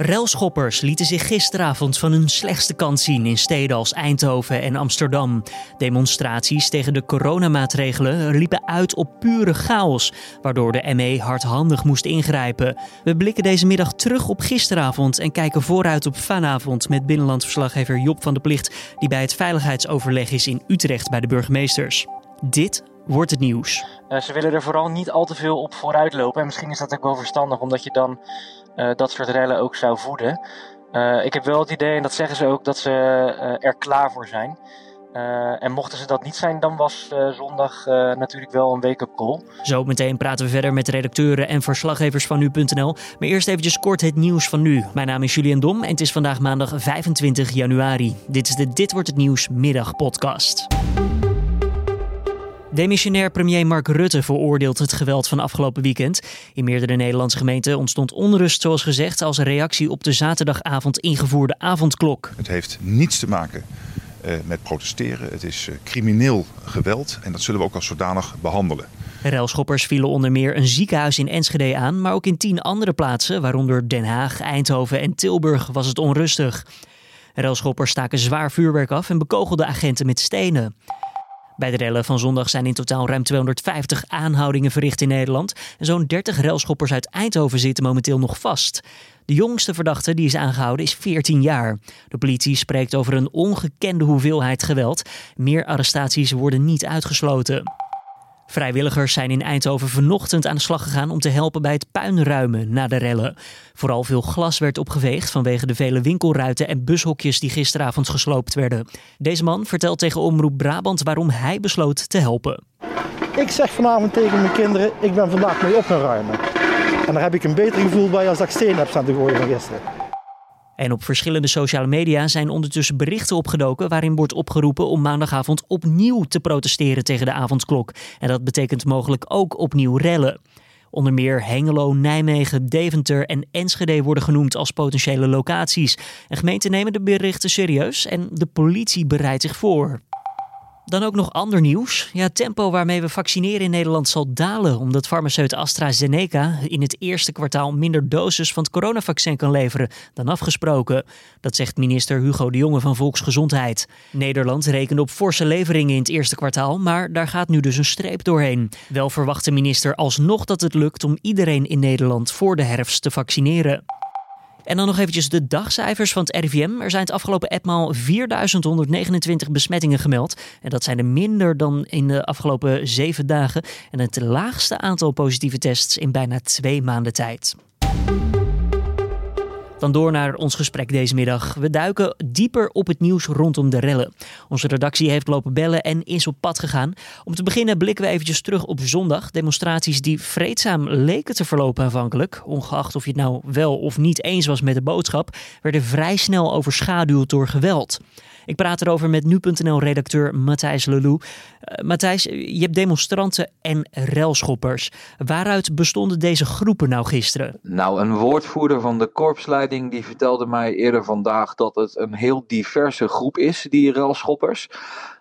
Relschoppers lieten zich gisteravond van hun slechtste kant zien in steden als Eindhoven en Amsterdam. Demonstraties tegen de coronamaatregelen liepen uit op pure chaos, waardoor de ME hardhandig moest ingrijpen. We blikken deze middag terug op gisteravond en kijken vooruit op vanavond met binnenlandverslaggever Job van de Plicht, die bij het veiligheidsoverleg is in Utrecht bij de burgemeesters. Dit wordt het nieuws. Uh, ze willen er vooral niet al te veel op vooruit lopen. En misschien is dat ook wel verstandig, omdat je dan uh, dat soort rellen ook zou voeden. Uh, ik heb wel het idee, en dat zeggen ze ook, dat ze er klaar voor zijn. en mochten ze dat niet zijn, dan was zondag natuurlijk wel een wake-up call. Zo meteen praten we verder met redacteuren en verslaggevers van nu.nl. Maar eerst eventjes kort het nieuws van nu. Mijn naam is Julian Dom en het is vandaag maandag 25 januari. Dit is de Dit wordt het nieuws middagpodcast. Demissionair premier Mark Rutte veroordeelt het geweld van afgelopen weekend. In meerdere Nederlandse gemeenten ontstond onrust, zoals gezegd, als reactie op de zaterdagavond ingevoerde avondklok. Het heeft niets te maken uh, met protesteren. Het is uh, crimineel geweld en dat zullen we ook als zodanig behandelen. Relschoppers vielen onder meer een ziekenhuis in Enschede aan, maar ook in tien andere plaatsen, waaronder Den Haag, Eindhoven en Tilburg, was het onrustig. Relschoppers staken zwaar vuurwerk af en bekogelden agenten met stenen. Bij de rellen van zondag zijn in totaal ruim 250 aanhoudingen verricht in Nederland. En zo'n 30 relschoppers uit Eindhoven zitten momenteel nog vast. De jongste verdachte die is aangehouden is 14 jaar. De politie spreekt over een ongekende hoeveelheid geweld. Meer arrestaties worden niet uitgesloten. Vrijwilligers zijn in Eindhoven vanochtend aan de slag gegaan om te helpen bij het puinruimen na de rellen. Vooral veel glas werd opgeveegd vanwege de vele winkelruiten en bushokjes die gisteravond gesloopt werden. Deze man vertelt tegen Omroep Brabant waarom hij besloot te helpen. Ik zeg vanavond tegen mijn kinderen, ik ben vandaag mee op gaan ruimen. En daar heb ik een beter gevoel bij als ik steen heb staan te gooien van gisteren. En op verschillende sociale media zijn ondertussen berichten opgedoken waarin wordt opgeroepen om maandagavond opnieuw te protesteren tegen de avondklok. En dat betekent mogelijk ook opnieuw rellen. Onder meer Hengelo, Nijmegen, Deventer en Enschede worden genoemd als potentiële locaties. En gemeenten nemen de berichten serieus en de politie bereidt zich voor. Dan ook nog ander nieuws. Ja, het tempo waarmee we vaccineren in Nederland zal dalen, omdat farmaceut AstraZeneca in het eerste kwartaal minder doses van het coronavaccin kan leveren dan afgesproken. Dat zegt minister Hugo de Jonge van Volksgezondheid. Nederland rekende op forse leveringen in het eerste kwartaal, maar daar gaat nu dus een streep doorheen. Wel verwacht de minister alsnog dat het lukt om iedereen in Nederland voor de herfst te vaccineren. En dan nog eventjes de dagcijfers van het RIVM. Er zijn het afgelopen etmaal 4129 besmettingen gemeld. En dat zijn er minder dan in de afgelopen zeven dagen. En het laagste aantal positieve tests in bijna twee maanden tijd. Dan door naar ons gesprek deze middag. We duiken dieper op het nieuws rondom de rellen. Onze redactie heeft lopen bellen en is op pad gegaan. Om te beginnen blikken we eventjes terug op zondag. Demonstraties die vreedzaam leken te verlopen aanvankelijk. Ongeacht of je het nou wel of niet eens was met de boodschap, werden vrij snel overschaduwd door geweld. Ik praat erover met nu.nl-redacteur Matthijs Lelou. Uh, Matthijs, je hebt demonstranten en relschoppers. Waaruit bestonden deze groepen nou gisteren? Nou, een woordvoerder van de korpsleiding die vertelde mij eerder vandaag dat het een heel diverse groep is, die relschoppers.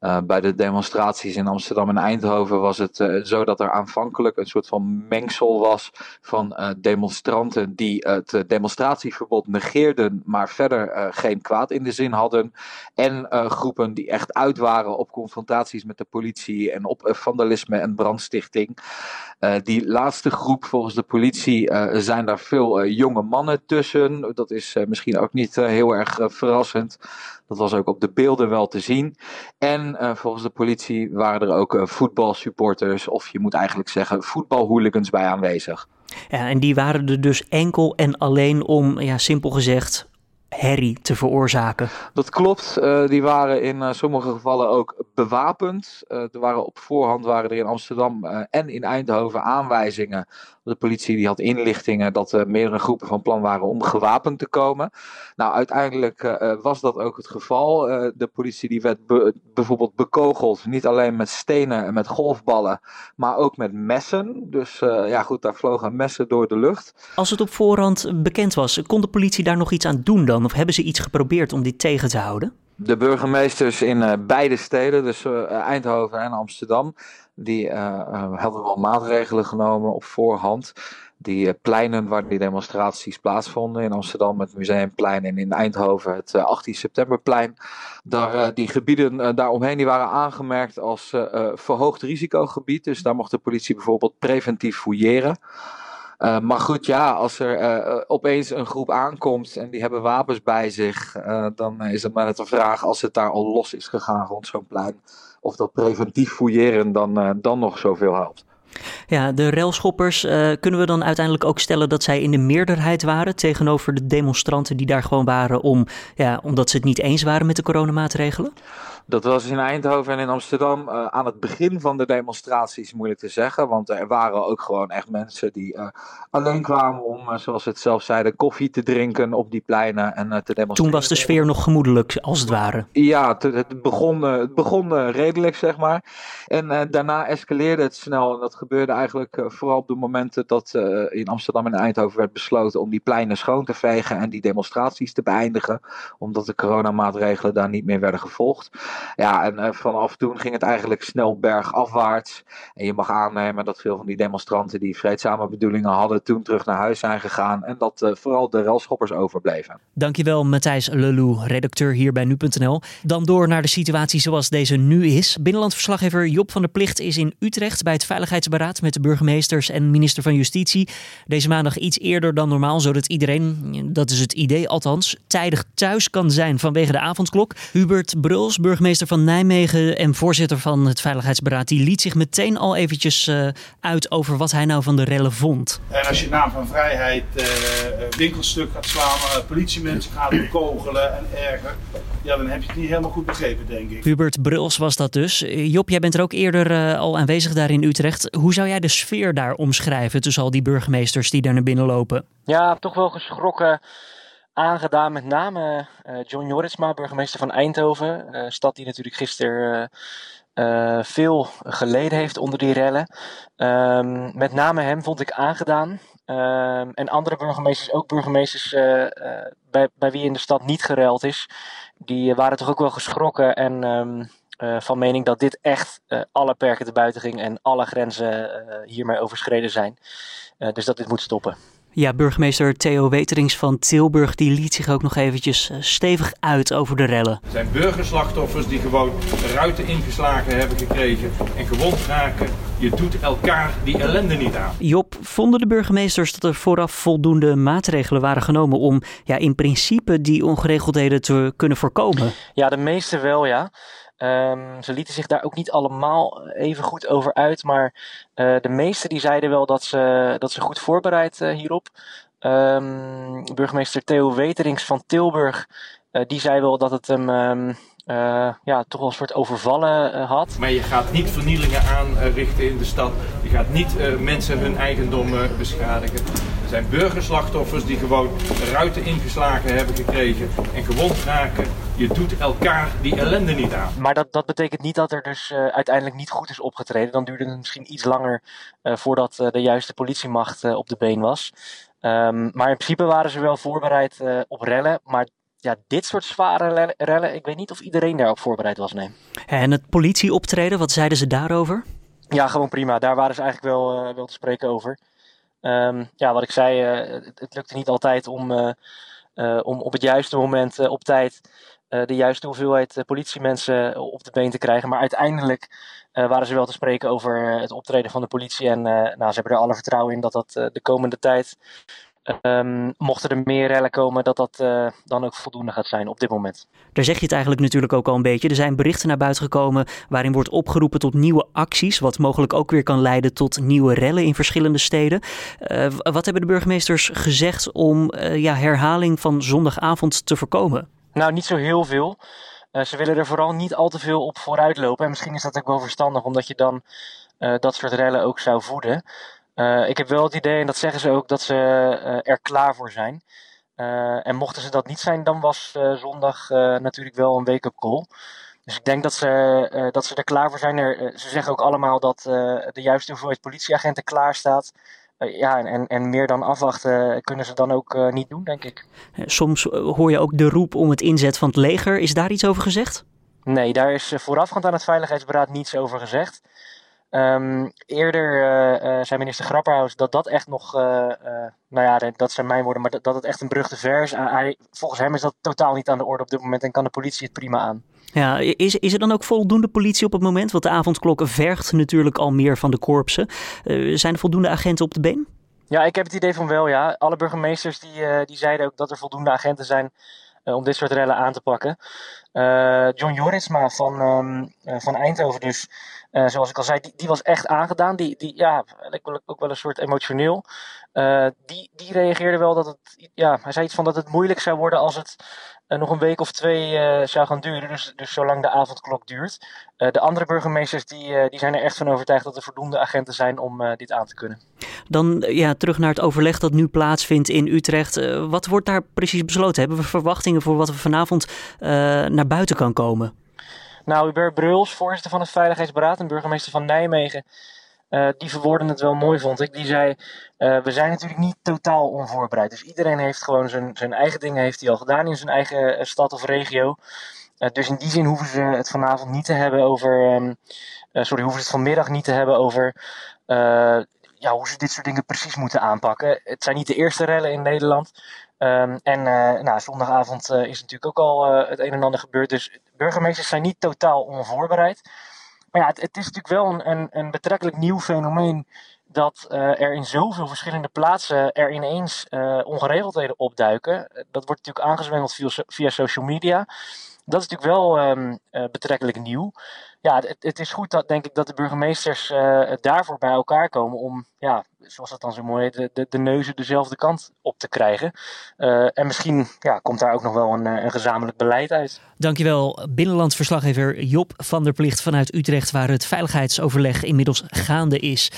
Uh, bij de demonstraties in Amsterdam en Eindhoven was het uh, zo dat er aanvankelijk een soort van mengsel was van uh, demonstranten die het demonstratieverbod negeerden, maar verder geen kwaad in de zin hadden. En groepen die echt uit waren op confrontaties met de politie en op vandalisme en brandstichting. die laatste groep, volgens de politie, zijn daar veel jonge mannen tussen. Dat is misschien ook niet heel erg verrassend. Dat was ook op de beelden wel te zien. En uh, volgens de politie waren er ook uh, voetbalsupporters, of je moet eigenlijk zeggen voetbalhooligans bij aanwezig. Ja, en die waren er dus enkel en alleen om, ja, simpel gezegd, herrie te veroorzaken. Dat klopt. Uh, die waren in uh, sommige gevallen ook bewapend. Uh, er waren op voorhand waren er in Amsterdam en in Eindhoven aanwijzingen. De politie die had inlichtingen dat er meerdere groepen van plan waren om gewapend te komen. Nou, uiteindelijk was dat ook het geval. de politie die werd be bijvoorbeeld bekogeld, niet alleen met stenen en met golfballen, maar ook met messen. Dus ja goed, daar vlogen messen door de lucht. Als het op voorhand bekend was, kon de politie daar nog iets aan doen dan? Of hebben ze iets geprobeerd om dit tegen te houden? De burgemeesters in uh, beide steden, dus uh, Eindhoven en Amsterdam, die uh, hadden wel maatregelen genomen op voorhand. die pleinen waar die demonstraties plaatsvonden in Amsterdam, het Museumplein en in Eindhoven het 18 septemberplein. Daar, die gebieden daaromheen die waren aangemerkt als verhoogd risicogebied. Dus daar mocht de politie bijvoorbeeld preventief fouilleren. Uh, maar goed, ja, als er uh, opeens een groep aankomt en die hebben wapens bij zich, dan is het maar net een vraag als het daar al los is gegaan rond zo'n plein, of dat preventief fouilleren dan, dan nog zoveel helpt. Ja, de railschoppers, kunnen we dan uiteindelijk ook stellen dat zij in de meerderheid waren tegenover de demonstranten die daar gewoon waren om, ja, omdat ze het niet eens waren met de coronamaatregelen? Dat was in Eindhoven en in Amsterdam uh, aan het begin van de demonstraties moeilijk te zeggen. Want er waren ook gewoon echt mensen die uh, alleen kwamen om, uh, zoals ze het zelf zeiden, koffie te drinken op die pleinen en te demonstreren. Toen was de sfeer nog gemoedelijk, als het ware. Ja, het, het begon, het begon redelijk, zeg maar. En daarna escaleerde het snel. En dat gebeurde eigenlijk vooral op de momenten dat in Amsterdam en Eindhoven werd besloten om die pleinen schoon te vegen en die demonstraties te beëindigen. Omdat de coronamaatregelen daar niet meer werden gevolgd. Ja, en uh, vanaf toen ging het eigenlijk snel bergafwaarts. En je mag aannemen dat veel van die demonstranten die vreedzame bedoelingen hadden, toen terug naar huis zijn gegaan. En dat uh, vooral de relschoppers overbleven. Dankjewel Matthijs Lelou, redacteur hier bij nu.nl. Dan door naar de situatie zoals deze nu is. Binnenlandverslaggever Job van der Plicht is in Utrecht bij het Veiligheidsberaad met de burgemeesters en minister van Justitie. Deze maandag iets eerder dan normaal, zodat iedereen, dat is het idee althans, tijdig thuis kan zijn vanwege de avondklok. Hubert Bruls, burgemeester burgemeester van Nijmegen en voorzitter van het Veiligheidsberaad, die liet zich meteen al eventjes uh, uit over wat hij nou van de rellen vond. En als je in naam van vrijheid uh, winkelstuk gaat slaan, uh, politiemensen gaat bekogelen en erger, ja, dan heb je het niet helemaal goed begrepen, denk ik. Hubert Bruls was dat dus. Job, jij bent er ook eerder al aanwezig daar in Utrecht. Hoe zou jij de sfeer daar omschrijven tussen al die burgemeesters die daar naar binnen lopen? Ja, toch wel geschrokken aangedaan. Met name uh, John Joritsma, burgemeester van Eindhoven. Uh, stad die natuurlijk gisteren uh, veel geleden heeft onder die rellen. Um, met name hem vond ik aangedaan. Um, en andere burgemeesters, ook burgemeesters bij, bij wie in de stad niet gereld is. Die waren toch ook wel geschrokken en um, van mening dat dit echt alle perken te buiten ging. En alle grenzen hiermee overschreden zijn. dus dat dit moet stoppen. Ja, burgemeester Theo Weterings van Tilburg die liet zich ook nog eventjes eh, stevig uit over de rellen. Er zijn burgerslachtoffers die gewoon ruiten ingeslagen hebben gekregen en gewond raken. Je doet elkaar die ellende niet aan. Job, vonden de burgemeesters dat er vooraf voldoende maatregelen waren genomen om ja, in principe die ongeregeldheden te kunnen voorkomen? Ja, de meeste wel ja. Um, ze lieten zich daar ook niet allemaal even goed over uit, maar uh, de meesten die zeiden wel dat ze, dat ze goed voorbereid uh, hierop. Um, burgemeester Theo Weterings van Tilburg, uh, die zei wel dat het hem um, ja, toch wel een soort overvallen had. Maar je gaat niet vernielingen aanrichten in de stad. Je gaat niet mensen hun eigendom beschadigen zijn burgerslachtoffers die gewoon ruiten ingeslagen hebben gekregen en gewond raken. Je doet elkaar die ellende niet aan. Maar dat, dat betekent niet dat er dus uh, uiteindelijk niet goed is opgetreden. Dan duurde het misschien iets langer uh, voordat uh, de juiste politiemacht op de been was. Um, maar in principe waren ze wel voorbereid op rellen. Maar ja, dit soort zware rellen, ik weet niet of iedereen daarop voorbereid was, nee. En het politieoptreden, wat zeiden ze daarover? Ja, gewoon prima. Daar waren ze eigenlijk wel, wel te spreken over. Um, ja, wat ik zei, uh, het, het, lukte niet altijd om, uh, uh, om op het juiste moment op tijd de juiste hoeveelheid politiemensen op de been te krijgen. Maar uiteindelijk waren ze wel te spreken over het optreden van de politie. En nou, ze hebben er alle vertrouwen in dat dat de komende tijd Um, mochten er meer rellen komen, dat dat uh, dan ook voldoende gaat zijn op dit moment. Daar zeg je het eigenlijk natuurlijk ook al een beetje. Er zijn berichten naar buiten gekomen waarin wordt opgeroepen tot nieuwe acties, wat mogelijk ook weer kan leiden tot nieuwe rellen in verschillende steden. Uh, wat hebben de burgemeesters gezegd om uh, ja, herhaling van zondagavond te voorkomen? Nou, niet zo heel veel. ze willen er vooral niet al te veel op vooruit lopen. En misschien is dat ook wel verstandig, omdat je dan dat soort rellen ook zou voeden. Uh, ik heb wel het idee, en dat zeggen ze ook, dat ze uh, er klaar voor zijn. Uh, en mochten ze dat niet zijn, dan was zondag natuurlijk wel een wake-up call. Dus ik denk dat ze, dat ze er klaar voor zijn. Er, ze zeggen ook allemaal dat de juiste hoeveelheid politieagenten klaar staat. ja, en, en meer dan afwachten kunnen ze dan ook niet doen, denk ik. Soms hoor je ook de roep om het inzet van het leger. Is daar iets over gezegd? Nee, daar is voorafgaand aan het Veiligheidsberaad niets over gezegd. Ehm, eerder uh, zei minister Grapperhaus dat dat echt nog, nou ja, dat zijn mijn woorden, maar dat, dat het echt een brug te ver is. Hij, volgens hem is dat totaal niet aan de orde op dit moment en kan de politie het prima aan. Ja, is, is er dan ook voldoende politie op het moment? Want de avondklok vergt natuurlijk al meer van de korpsen. zijn er voldoende agenten op de been? Ja, ik heb het idee van wel, ja. Alle burgemeesters die, die zeiden ook dat er voldoende agenten zijn om dit soort rellen aan te pakken. John Jorisma van, um, van Eindhoven dus uh, zoals ik al zei, die, die was echt aangedaan. Die, die ja, ook wel een soort emotioneel. Uh, die, die reageerde wel dat het, ja, hij zei iets van dat het moeilijk zou worden als het uh, nog een week of twee zou gaan duren. Dus, dus zolang de avondklok duurt. de andere burgemeesters die, die zijn er echt van overtuigd dat er voldoende agenten zijn om dit aan te kunnen. Dan ja, terug naar het overleg dat nu plaatsvindt in Utrecht. wat wordt daar precies besloten? Hebben we verwachtingen voor wat er vanavond naar buiten kan komen? Nou, Hubert Bruls, voorzitter van het Veiligheidsberaad en burgemeester van Nijmegen, uh, die verwoorden het wel mooi, vond ik. Die zei: uh, We zijn natuurlijk niet totaal onvoorbereid. Dus iedereen heeft gewoon zijn, zijn eigen dingen heeft hij al gedaan in zijn eigen uh, stad of regio. dus in die zin hoeven ze het vanavond niet te hebben over. Um, sorry, hoeven ze het vanmiddag niet te hebben over. ja, hoe ze dit soort dingen precies moeten aanpakken. Het zijn niet de eerste rellen in Nederland. Um, en uh, nou, zondagavond uh, is natuurlijk ook al uh, het een en ander gebeurd. Dus burgemeesters zijn niet totaal onvoorbereid. Maar ja, het, het is natuurlijk wel een, een, een, betrekkelijk nieuw fenomeen dat er in zoveel verschillende plaatsen er ineens ongeregeldheden opduiken. Dat wordt natuurlijk aangezwengeld via, via social media. Dat is natuurlijk wel um, betrekkelijk nieuw ja, het, het, is goed dat, denk ik, dat de burgemeesters uh, daarvoor bij elkaar komen om, ja, zoals dat dan zo mooi heet, de, de, neuzen dezelfde kant op te krijgen. Uh, en misschien ja, komt daar ook nog wel een, eh, een gezamenlijk beleid uit. Dankjewel, binnenlandsverslaggever Job van der Plicht vanuit Utrecht, waar het veiligheidsoverleg inmiddels gaande is.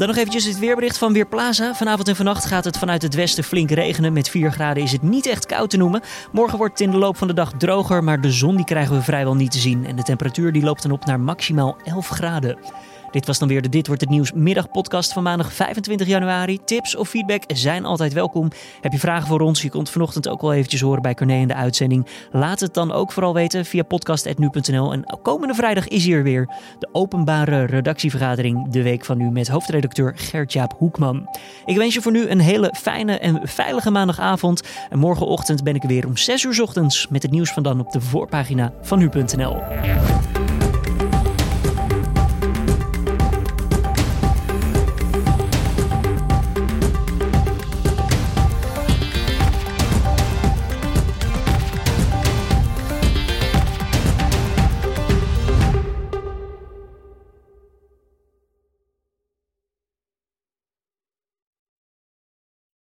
Dan nog eventjes het weerbericht van Weerplaza. Vanavond en vannacht gaat het vanuit het westen flink regenen. Met 4 graden is het niet echt koud te noemen. Morgen wordt het in de loop van de dag droger, maar de zon die krijgen we vrijwel niet te zien. En de temperatuur die loopt dan op naar maximaal 11 graden. Dit was dan weer de Dit wordt het nieuws middagpodcast van maandag 25 januari. Tips of feedback zijn altijd welkom. Heb je vragen voor ons? Je kunt vanochtend ook wel eventjes horen bij Corné in de uitzending. Laat het dan ook vooral weten via podcast.nu.nl. En komende vrijdag is hier weer de openbare redactievergadering. De week van nu met hoofdredacteur Gert-Jaap Hoekman. Ik wens je voor nu een hele fijne en veilige maandagavond. En morgenochtend ben ik weer om 6 uur ochtends met het nieuws van dan op de voorpagina van nu.nl.